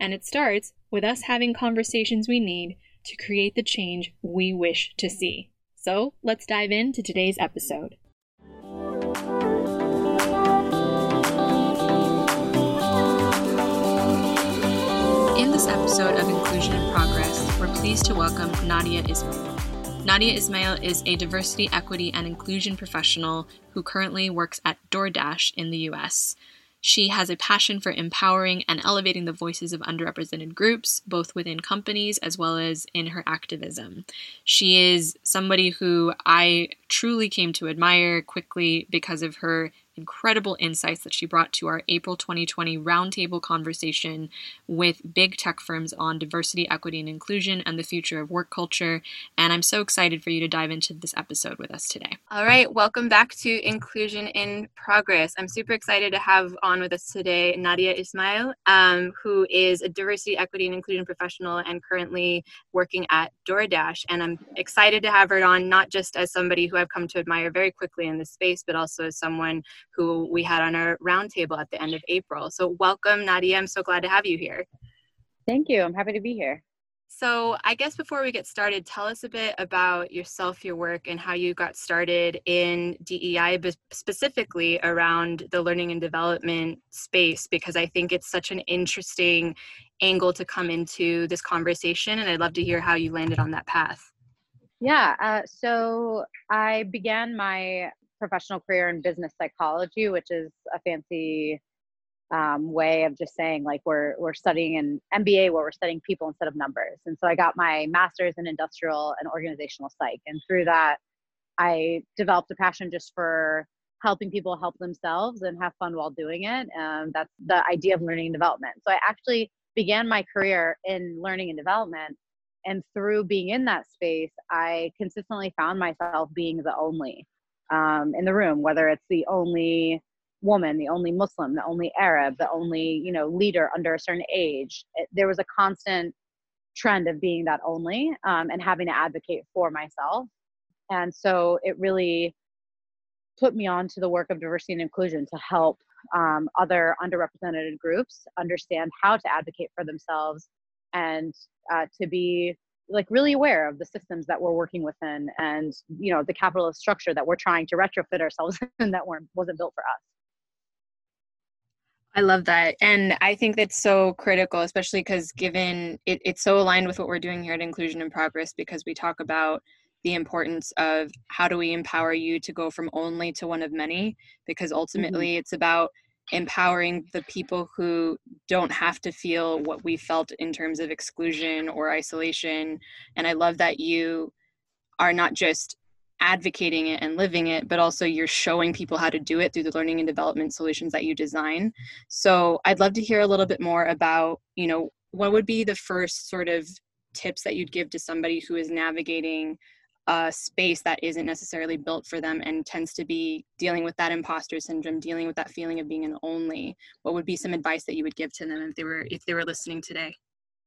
And it starts with us having conversations we need to create the change we wish to see. So let's dive into today's episode. In this episode of Inclusion in Progress, we're pleased to welcome Nadia Ismail. Nadia Ismail is a diversity, equity, and inclusion professional who currently works at DoorDash in the US. She has a passion for empowering and elevating the voices of underrepresented groups, both within companies as well as in her activism. She is somebody who I truly came to admire quickly because of her incredible insights that she brought to our April 2020 roundtable conversation with big tech firms on diversity, equity, and inclusion and the future of work culture. And I'm so excited for you to dive into this episode with us today. All right, welcome back to Inclusion in Progress. I'm super excited to have on with us today Nadia Ismail, um, who is a diversity, equity, and inclusion professional and currently working at DoorDash. And I'm excited to have her on, not just as somebody who I've come to admire very quickly in this space, but also as someone who we had on our roundtable at the end of April. So, welcome, Nadia. I'm so glad to have you here. Thank you. I'm happy to be here. So, I guess before we get started, tell us a bit about yourself, your work, and how you got started in DEI, but specifically around the learning and development space, because I think it's such an interesting angle to come into this conversation. And I'd love to hear how you landed on that path. Yeah, uh, so I began my professional career in business psychology, which is a fancy um, way of just saying like we're we're studying an MBA where we're studying people instead of numbers. And so I got my master's in industrial and organizational psych, and through that, I developed a passion just for helping people help themselves and have fun while doing it. Um, that's the idea of learning and development. So I actually began my career in learning and development. And through being in that space, I consistently found myself being the only um, in the room, whether it's the only woman, the only Muslim, the only Arab, the only you know leader under a certain age. It, there was a constant trend of being that only um, and having to advocate for myself, and so it really put me on to the work of diversity and inclusion to help um, other underrepresented groups understand how to advocate for themselves and uh, to be like really aware of the systems that we're working within and you know the capitalist structure that we're trying to retrofit ourselves in that weren't wasn't built for us I love that. And I think that's so critical, especially because given it, it's so aligned with what we're doing here at Inclusion in Progress, because we talk about the importance of how do we empower you to go from only to one of many, because ultimately mm-hmm. it's about empowering the people who don't have to feel what we felt in terms of exclusion or isolation. And I love that you are not just advocating it and living it, but also you're showing people how to do it through the learning and development solutions that you design. So I'd love to hear a little bit more about, you know, what would be the first sort of tips that you'd give to somebody who is navigating a space that isn't necessarily built for them and tends to be dealing with that imposter syndrome dealing with that feeling of being an only. What would be some advice that you would give to them if they were if they were listening today?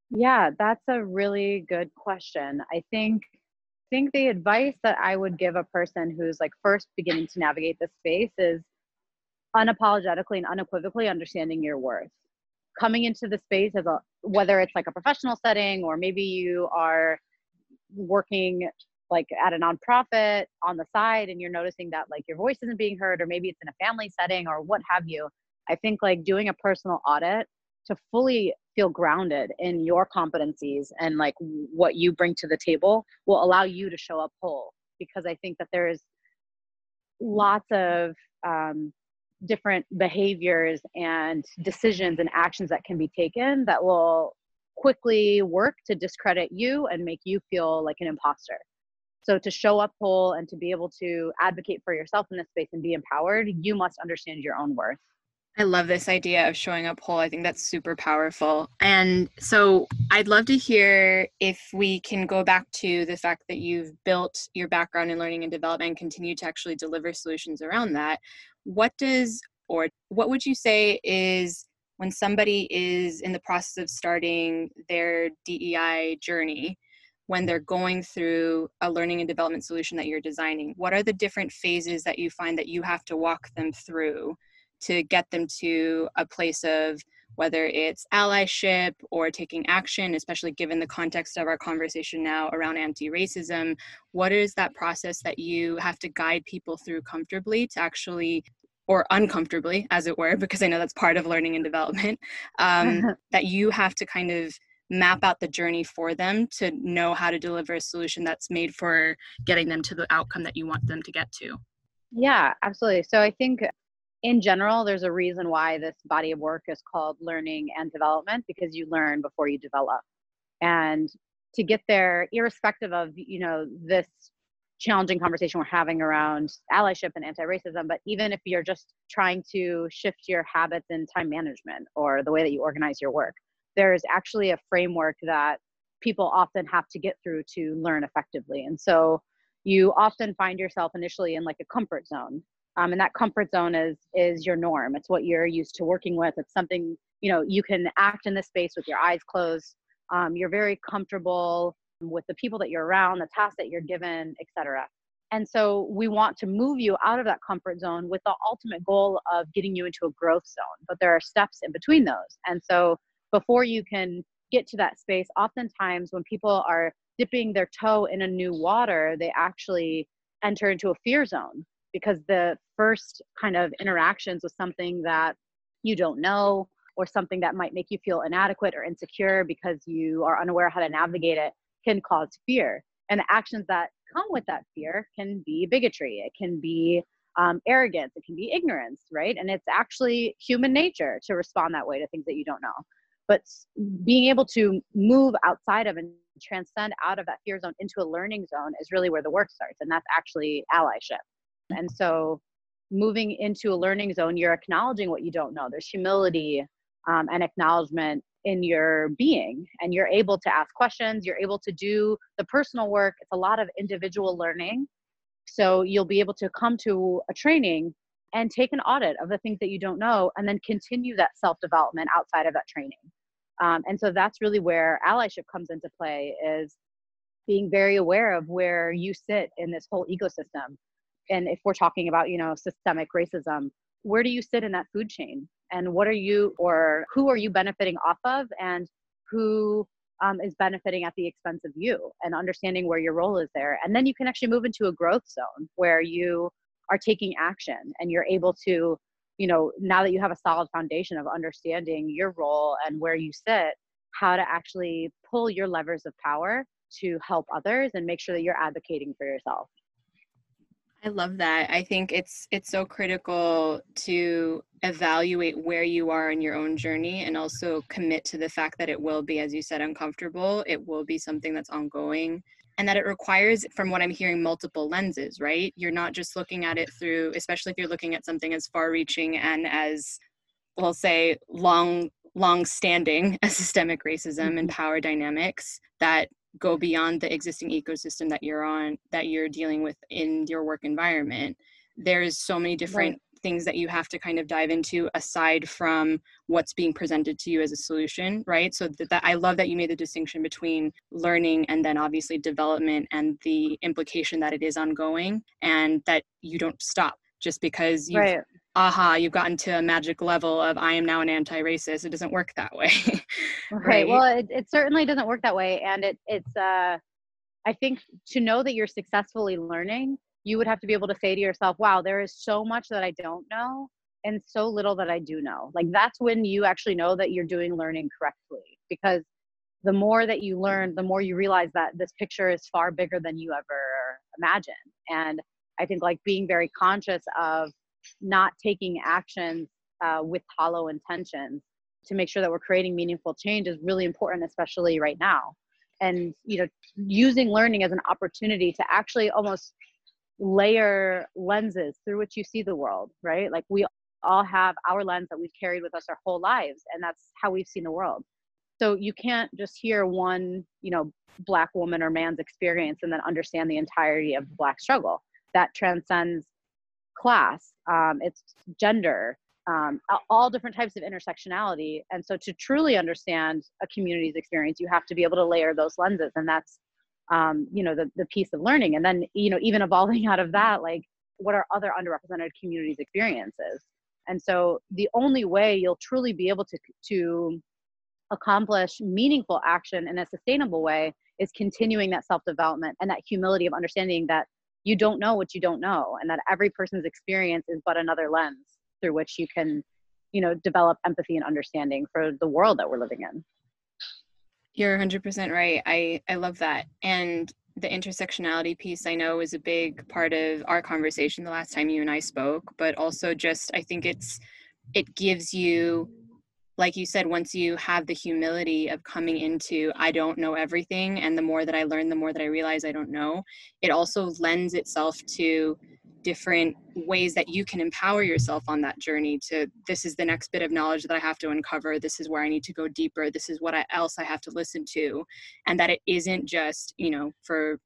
Yeah that's a really good question. I think I think the advice that i would give a person who's like first beginning to navigate this space is unapologetically and unequivocally understanding your worth. Coming into the space as a whether it's like a professional setting or maybe you are working like at a nonprofit on the side and you're noticing that like your voice isn't being heard or maybe it's in a family setting or what have you i think like doing a personal audit to fully feel grounded in your competencies and like what you bring to the table will allow you to show up whole because i think that there is lots of um, different behaviors and decisions and actions that can be taken that will quickly work to discredit you and make you feel like an imposter. So, to show up whole and to be able to advocate for yourself in this space and be empowered, you must understand your own worth. I love this idea of showing up whole. I think that's super powerful. And so I'd love to hear if we can go back to the fact that you've built your background in learning and development and continue to actually deliver solutions around that. What does, or what would you say is when somebody is in the process of starting their DEI journey? When they're going through a learning and development solution that you're designing? What are the different phases that you find that you have to walk them through to get them to a place of whether it's allyship or taking action, especially given the context of our conversation now around anti racism. What is that process that you have to guide people through comfortably to actually, or uncomfortably, as it were, because I know that's part of learning and development, um, that you have to kind of map out the journey for them to know how to deliver a solution that's made for getting them to the outcome that you want them to get to? Yeah, absolutely. So I think in general, there's a reason why this body of work is called learning and development because you learn before you develop. And to get there, irrespective of, you know, this challenging conversation we're having around allyship and anti-racism, but even if you're just trying to shift your habits in time management or the way that you organize your work, there's actually a framework that people often have to get through to learn effectively. And so you often find yourself initially in like a comfort zone. Um, and that comfort zone is is your norm. It's what you're used to working with. It's something you know you can act in this space with your eyes closed. Um, you're very comfortable with the people that you're around the tasks that you're given etc and so we want to move you out of that comfort zone with the ultimate goal of getting you into a growth zone. But there are steps in between those. And so before you can get to that space oftentimes when people are dipping their toe in a new water they actually enter into a fear zone because the first kind of interactions with something that you don't know or something that might make you feel inadequate or insecure because you are unaware how to navigate it can cause fear. And the actions that come with that fear can be bigotry, it can be um, arrogance, it can be ignorance, right? And it's actually human nature to respond that way to things that you don't know. But being able to move outside of and transcend out of that fear zone into a learning zone is really where the work starts. And that's actually allyship. And so moving into a learning zone, you're acknowledging what you don't know. There's humility um, and acknowledgement in your being, and you're able to ask questions. You're able to do the personal work. It's a lot of individual learning. So you'll be able to come to a training and take an audit of the things that you don't know and then continue that self development outside of that training. Um, and so that's really where allyship comes into play is being very aware of where you sit in this whole ecosystem. And if we're talking about you know systemic racism where do you sit in that food chain? And what are you or who are you benefiting off of? And who um, is benefiting at the expense of you and understanding where your role is there? And then you can actually move into a growth zone where you are taking action and you're able to you know now that you have a solid foundation of understanding your role and where you sit how to actually pull your levers of power to help others and make sure that you're advocating for yourself I love that. I think it's it's so critical to evaluate where you are in your own journey and also commit to the fact that it will be as you said uncomfortable. It will be something that's ongoing and that it requires from what I'm hearing multiple lenses, right? You're not just looking at it through especially if you're looking at something as far reaching and as we'll say long long standing as systemic racism mm-hmm. and power dynamics that go beyond the existing ecosystem that you're on that you're dealing with in your work environment there's so many different right. Things that you have to kind of dive into aside from what's being presented to you as a solution right so that, that i love that you made the distinction between learning and then obviously development and the implication that it is ongoing and that you don't stop just because you right aha, you've gotten to a magic level of I am now an anti-racist. It doesn't work that way. right? right. Well, it, it certainly doesn't work that way. And it, it's, uh, I think to know that you're successfully learning, you would have to be able to say to yourself, wow, there is so much that I don't know and so little that I do know. Like that's when you actually know that you're doing learning correctly because the more that you learn, the more you realize that this picture is far bigger than you ever imagined. And I think like being very conscious of not taking actions uh, with hollow intentions to make sure that we're creating meaningful change is really important, especially right now. And you know, using learning as an opportunity to actually almost layer lenses through which you see the world, right? Like we all have our lens that we've carried with us our whole lives, and that's how we've seen the world. So you can't just hear one, you know, black woman or man's experience and then understand the entirety of the black struggle. That transcends class, um, it's gender, um, all different types of intersectionality. And so to truly understand a community's experience, you have to be able to layer those lenses. And that's, um, you know, the, the piece of learning. And then, you know, even evolving out of that, like what are other underrepresented communities' experiences? And so the only way you'll truly be able to, to accomplish meaningful action in a sustainable way is continuing that self-development and that humility of understanding that you don't know what you don't know and that every person's experience is but another lens through which you can you know develop empathy and understanding for the world that we're living in you're 100% right. I i love that. And the intersectionality piece i know is a big part of our conversation the last time you and i spoke but also just i think it's it gives you like you said once you have the humility of coming into i don't know everything and the more that i learn the more that i realize i don't know it also lends itself to different ways that you can empower yourself on that journey to this is the next bit of knowledge that I have to uncover. This is where I need to go deeper. This is what I, else I have to listen to. And that it isn't just you know for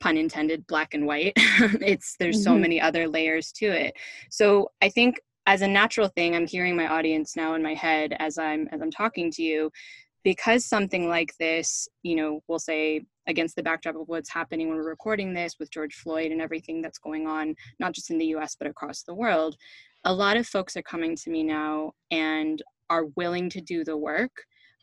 pun intended black and white. It's there's mm-hmm. so many other layers to it. So I think as a natural thing i'm hearing my audience now in my head as i'm as i'm talking to you because something like this you know we'll say against the backdrop of what's happening when we're recording this with George Floyd and everything that's going on, not just in the US, but across the world, a lot of folks are coming to me now and are willing to do the work,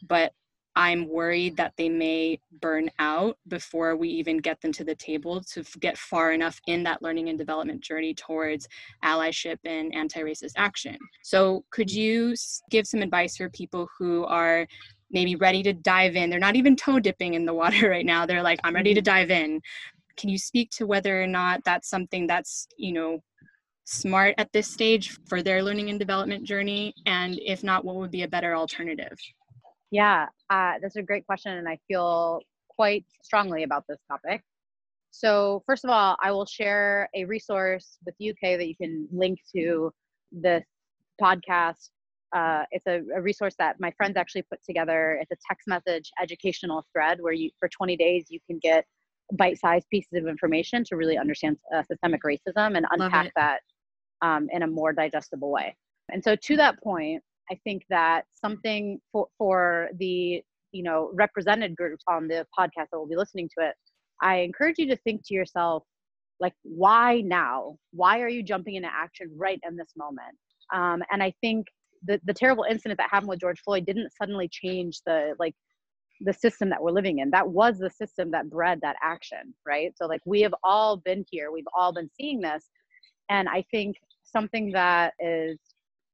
but I'm worried that they may burn out before we even get them to the table to get far enough in that learning and development journey towards allyship and anti racist action. So, could you give some advice for people who are maybe ready to dive in. They're not even toe dipping in the water right now. They're like, I'm ready to mm-hmm. dive in. Can you speak to whether or not that's something that's, you know, smart at this stage for their learning and development journey? And if not, what would be a better alternative? Yeah, uh, that's a great question. And I feel quite strongly about this topic. So, first of all, I will share a resource with you Kay that you can link to this podcast uh, it's a, a, resource that my friends actually put together. It's a text message educational thread where you, for 20 days, you can get bite-sized pieces of information to really understand uh, systemic racism and unpack that um, in a more digestible way. And so, to that point, I think that something for for the you know represented groups on the podcast that will be listening to it, I encourage you to think to yourself, like, why now? Why are you jumping into action right in this moment? Um, and I think the, the terrible incident that happened with George Floyd didn't suddenly change the like the system that we're living in. That was the system that bred that action, right? So like we have all been here, we've all been seeing this. And I think something that is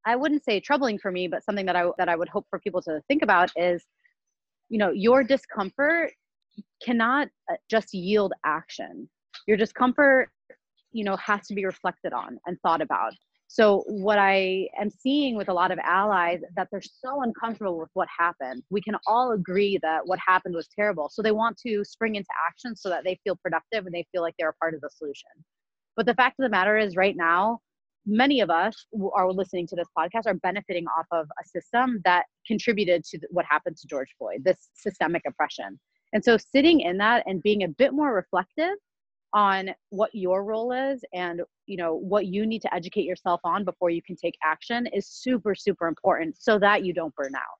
I wouldn't say troubling for me, but something that I that I would hope for people to think about is you know, your discomfort cannot uh, just yield action. Your discomfort, you know, has to be reflected on and thought about. So what I am seeing with a lot of allies that they're so uncomfortable with what happened. We can all agree that what happened was terrible. So they want to spring into action so that they feel productive and they feel like they're a part of the solution. But the fact of the matter is right now, many of us who are listening to this podcast are benefiting off of a system that contributed to what happened to George Floyd, this systemic oppression. And so sitting in that and being a bit more reflective on what your role is and you know what you need to educate yourself on before you can take action is super super important so that you don't burn out.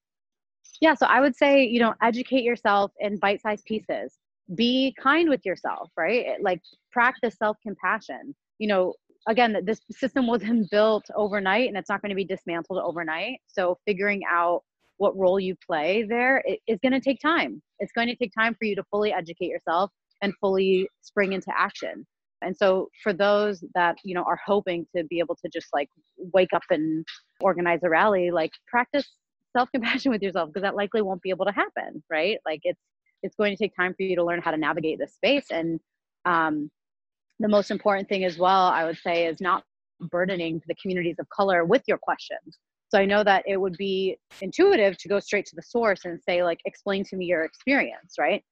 Yeah so i would say you know educate yourself in bite-sized pieces. Be kind with yourself right? Like practice self-compassion. You know again this system wasn't built overnight and it's not going to be dismantled overnight. So figuring out what role you play there is going to take time. It's going to take time for you to fully educate yourself and fully spring into action and so for those that you know are hoping to be able to just like wake up and organize a rally like practice self-compassion with yourself because that likely won't be able to happen right like it's it's going to take time for you to learn how to navigate this space and um the most important thing as well, I would say, is not burdening the communities of color with your questions. So I know that it would be intuitive to go straight to the source and say, like, explain to me your experience, right?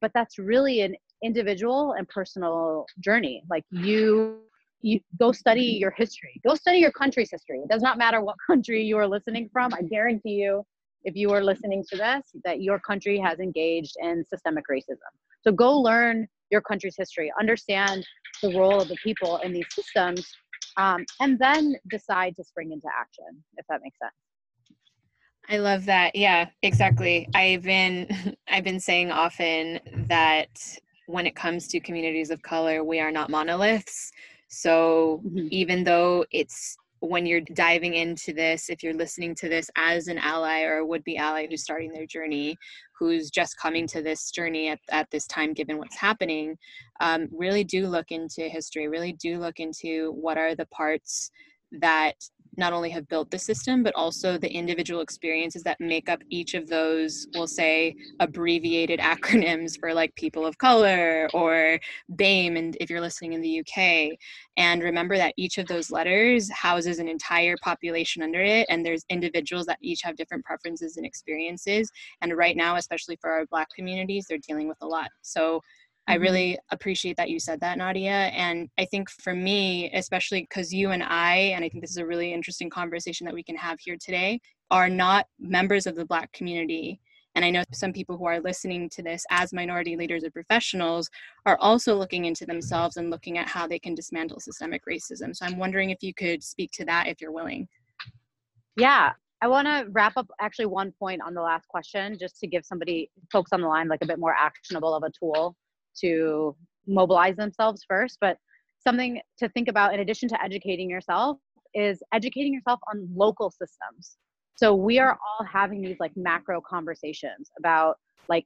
But that's really an individual and personal journey. Like you you go study your history. Go study your country's history. It does not matter what country you are listening from. I guarantee you, if you are listening to this, that your country has engaged in systemic racism. So go learn your country's history, understand the role of the people in these systems, um, and then decide to spring into action, if that makes sense. I love that. Yeah, exactly. I've been I've been saying often that when it comes to communities of color, we are not monoliths. So mm-hmm. even though it's when you're diving into this, if you're listening to this as an ally or a would be ally who's starting their journey, who's just coming to this journey at, at this time, given what's happening, um, really do look into history, really do look into what are the parts that not only have built the system, but also the individual experiences that make up each of those, we'll say, abbreviated acronyms for like people of color or BAME, and if you're listening in the UK. And remember that each of those letters houses an entire population under it, and there's individuals that each have different preferences and experiences. And right now, especially for our Black communities, they're dealing with a lot. So I mm-hmm. really appreciate that you said that, Nadia. And I think for me, especially because you and I, and I think this is a really interesting conversation that we can have here today, are not members of the Black community. And I know some people who are listening to this as minority leaders or professionals are also looking into themselves and looking at how they can dismantle systemic racism. So I'm wondering if you could speak to that if you're willing. Yeah, I want to wrap up actually one point on the last question just to give somebody, folks on the line, like a bit more actionable of a tool to mobilize themselves first. But something to think about in addition to educating yourself is educating yourself on local systems. So we are all having these like macro conversations about like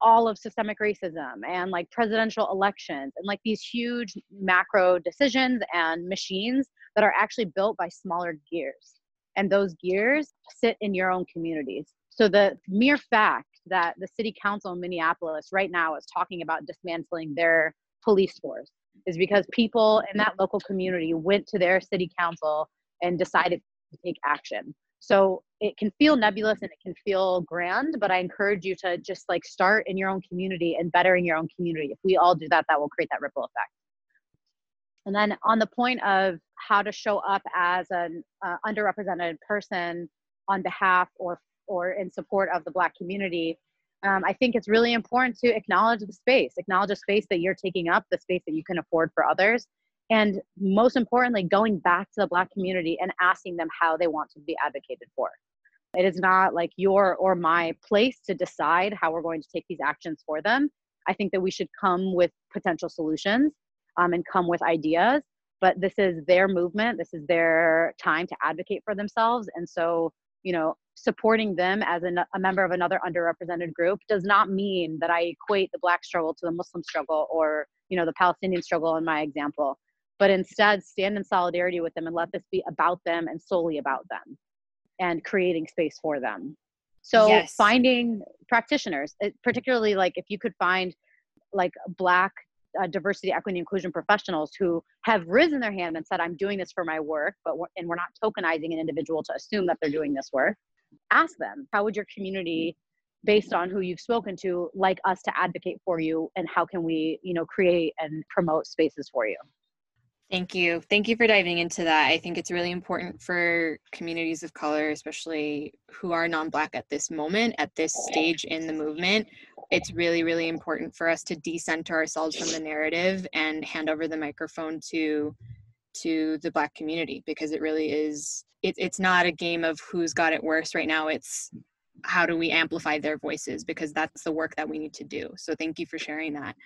all of systemic racism and like presidential elections and like these huge macro decisions and machines that are actually built by smaller gears. And those gears sit in your own communities. So the mere fact that the city council in Minneapolis right now is talking about dismantling their police force is because people in that local community went to their city council and decided to take action. So it can feel nebulous and it can feel grand, but I encourage you to just like start in your own community and bettering your own community. If we all do that, that will create that ripple effect. And then on the point of how to show up as an uh, underrepresented person on behalf or or in support of the Black community, um, I think it's really important to acknowledge the space, acknowledge the space that you're taking up, the space that you can afford for others. And most importantly, going back to the Black community and asking them how they want to be advocated for. It is not like your or my place to decide how we're going to take these actions for them. I think that we should come with potential solutions um, and come with ideas. But this is their movement, this is their time to advocate for themselves. And so, you know, supporting them as a, a member of another underrepresented group does not mean that I equate the black struggle to the Muslim struggle or you know the Palestinian struggle in my example, but instead stand in solidarity with them and let this be about them and solely about them, and creating space for them. So yes. finding practitioners, particularly like if you could find like black uh, diversity, equity, inclusion professionals who have risen their hand and said, "I'm doing this for my work," but we're, and we're not tokenizing an individual to assume that they're doing this work ask them how would your community based on who you've spoken to like us to advocate for you and how can we you know create and promote spaces for you Thank you. Thank you for diving into that. I think it's really important for communities of color, especially who are non Black at this moment, at this stage in the movement. It's really, really important for us to decenter ourselves from the narrative and hand over the microphone to to the black community because it really is it, it's not a game of who's got it worse right now. It's how do we amplify their voices because that's the work that we need to do. So thank you for sharing that.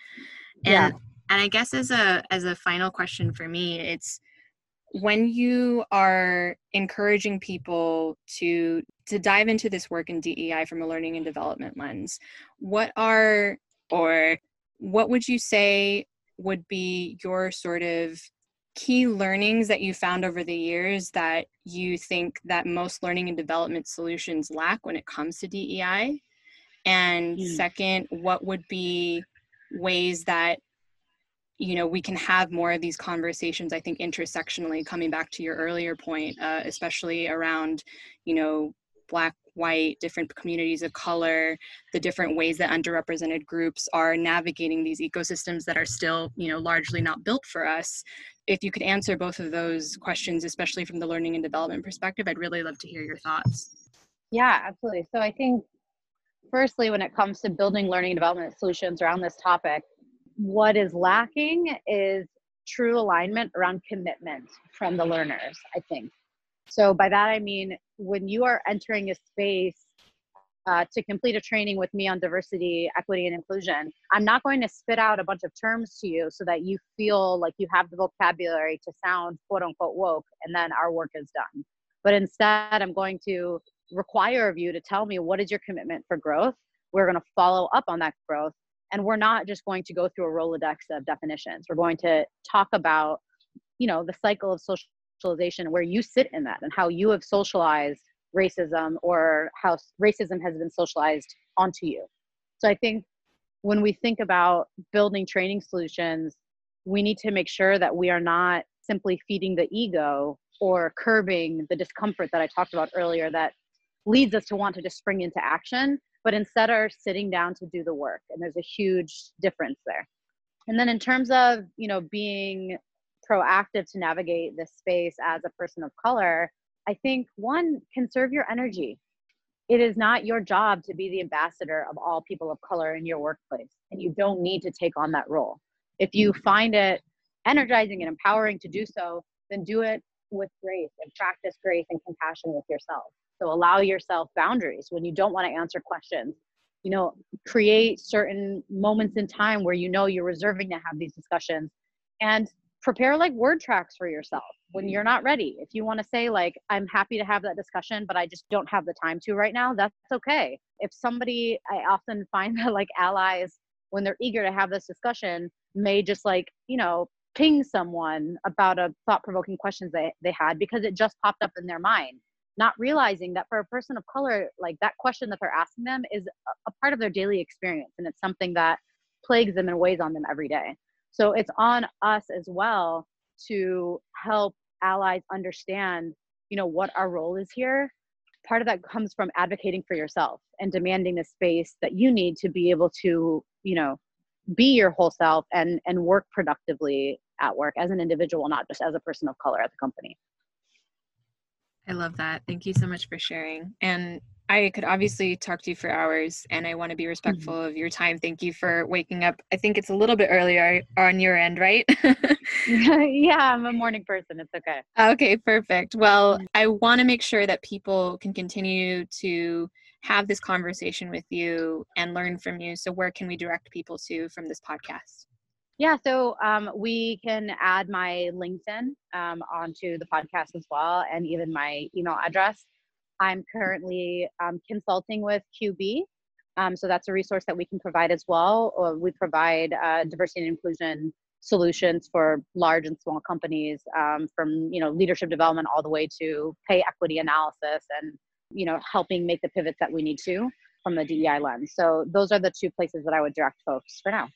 And yeah. and i guess as a as a final question for me it's when you are encouraging people to to dive into this work in DEI from a learning and development lens what are or what would you say would be your sort of key learnings that you found over the years that you think that most learning and development solutions lack when it comes to DEI? And mm. second, what would be ways that you know we can have more of these conversations i think intersectionally coming back to your earlier point uh, especially around you know black white different communities of color the different ways that underrepresented groups are navigating these ecosystems that are still you know largely not built for us. If you could answer both of those questions especially from the learning and development perspective i'd really love to hear your thoughts. Yeah absolutely. So i think firstly when it comes to building learning and development solutions around this topic what is lacking is true alignment around commitment from the learners, I think. So, by that I mean when you are entering a space uh, to complete a training with me on diversity, equity, and inclusion, I'm not going to spit out a bunch of terms to you so that you feel like you have the vocabulary to sound quote unquote woke and then our work is done. But instead, I'm going to require of you to tell me what is your commitment for growth. We're going to follow up on that growth and we're not just going to go through a rolodex of definitions we're going to talk about you know the cycle of where you sit in that and how you have socialized racism or how racism has been socialized onto you. So i think when we think about building training solutions we need to make sure that we are not simply feeding the ego or curbing the discomfort that i talked about earlier that leads us to want to just spring into action but instead are sitting down to do the work and there's a huge difference there. And then in terms of you know being proactive to navigate this space as a person of color i think one conserve your energy. It is not your job to be the ambassador of all people of color in your workplace and you don't need to take on that role. If you mm-hmm. find it energizing and empowering to do so then do it with grace and practice grace and compassion with yourself. So allow yourself boundaries. When you don't want to answer questions. You know, create certain moments in time where you know you're reserving to have these discussions. And prepare like word tracks for yourself when mm-hmm. you're not ready. If you want to say, like, I'm happy to have that discussion, but I just don't have the time to right now, that's okay. If somebody, I often find that like allies, when they're eager to have this discussion, may just like, you know, ping someone about a thought provoking questions they, they had because it just popped up in their mind not realizing that for a person of color like that question that they're asking them is a part of their daily experience and it's something that plagues them and weighs on them every day so it's on us as well to help allies understand you know what our role is here part of that comes from advocating for yourself and demanding the space that you need to be able to you know be your whole self and and work productively at work as an individual not just as a person of color at the company I love that. Thank you so much for sharing. And I could obviously talk to you for hours and I want to be mm-hmm. respectful mm-hmm. of your time. Thank you for waking up. I think it's a little bit earlier on your end, right? yeah, I'm a morning person. It's okay. Okay, perfect. Well, mm-hmm. I want to make sure that people can continue to have this conversation with you and learn from you. So, where can we direct people to from this podcast? Yeah, so um, we can add my LinkedIn um, onto the podcast as well, and even my email address. I'm currently um, consulting with QB, um, so that's a resource that we can provide as well. Or we provide uh, diversity and inclusion solutions for large and small companies, um, from you know leadership development all the way to pay equity analysis, and you know helping make the pivots that we need to from the DEI lens. So those are the two places that I would direct folks for now.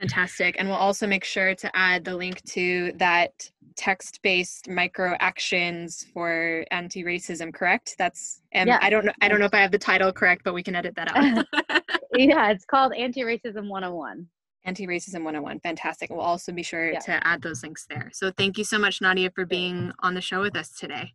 Fantastic. And we'll also make sure to add the link to that text based micro actions for anti racism, correct? That's and yeah. I don't know I don't know if I have the title correct, but we can edit that out. yeah, it's called Anti Racism 101. Anti Racism 101. Fantastic. We'll also be sure yeah. to add those links there. So thank you so much, Nadia, for being on the show with us today.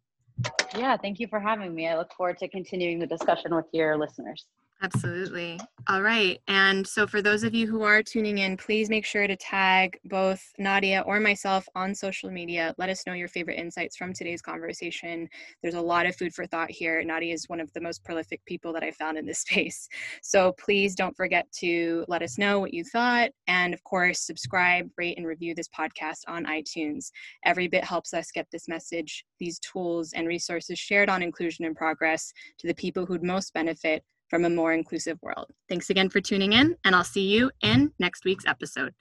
Yeah, thank you for having me. I look forward to continuing the discussion with your listeners. Absolutely. All right. And so, for those of you who are tuning in, please make sure to tag both Nadia or myself on social media. Let us know your favorite insights from today's conversation. There's a lot of food for thought here. Nadia is one of the most prolific people that I found in this space. So, please don't forget to let us know what you thought. And of course, subscribe, rate, and review this podcast on iTunes. Every bit helps us get this message, these tools, and resources shared on Inclusion in Progress to the people who'd most benefit from a more inclusive world. Thanks again for tuning in, and I'll see you in next week's episode.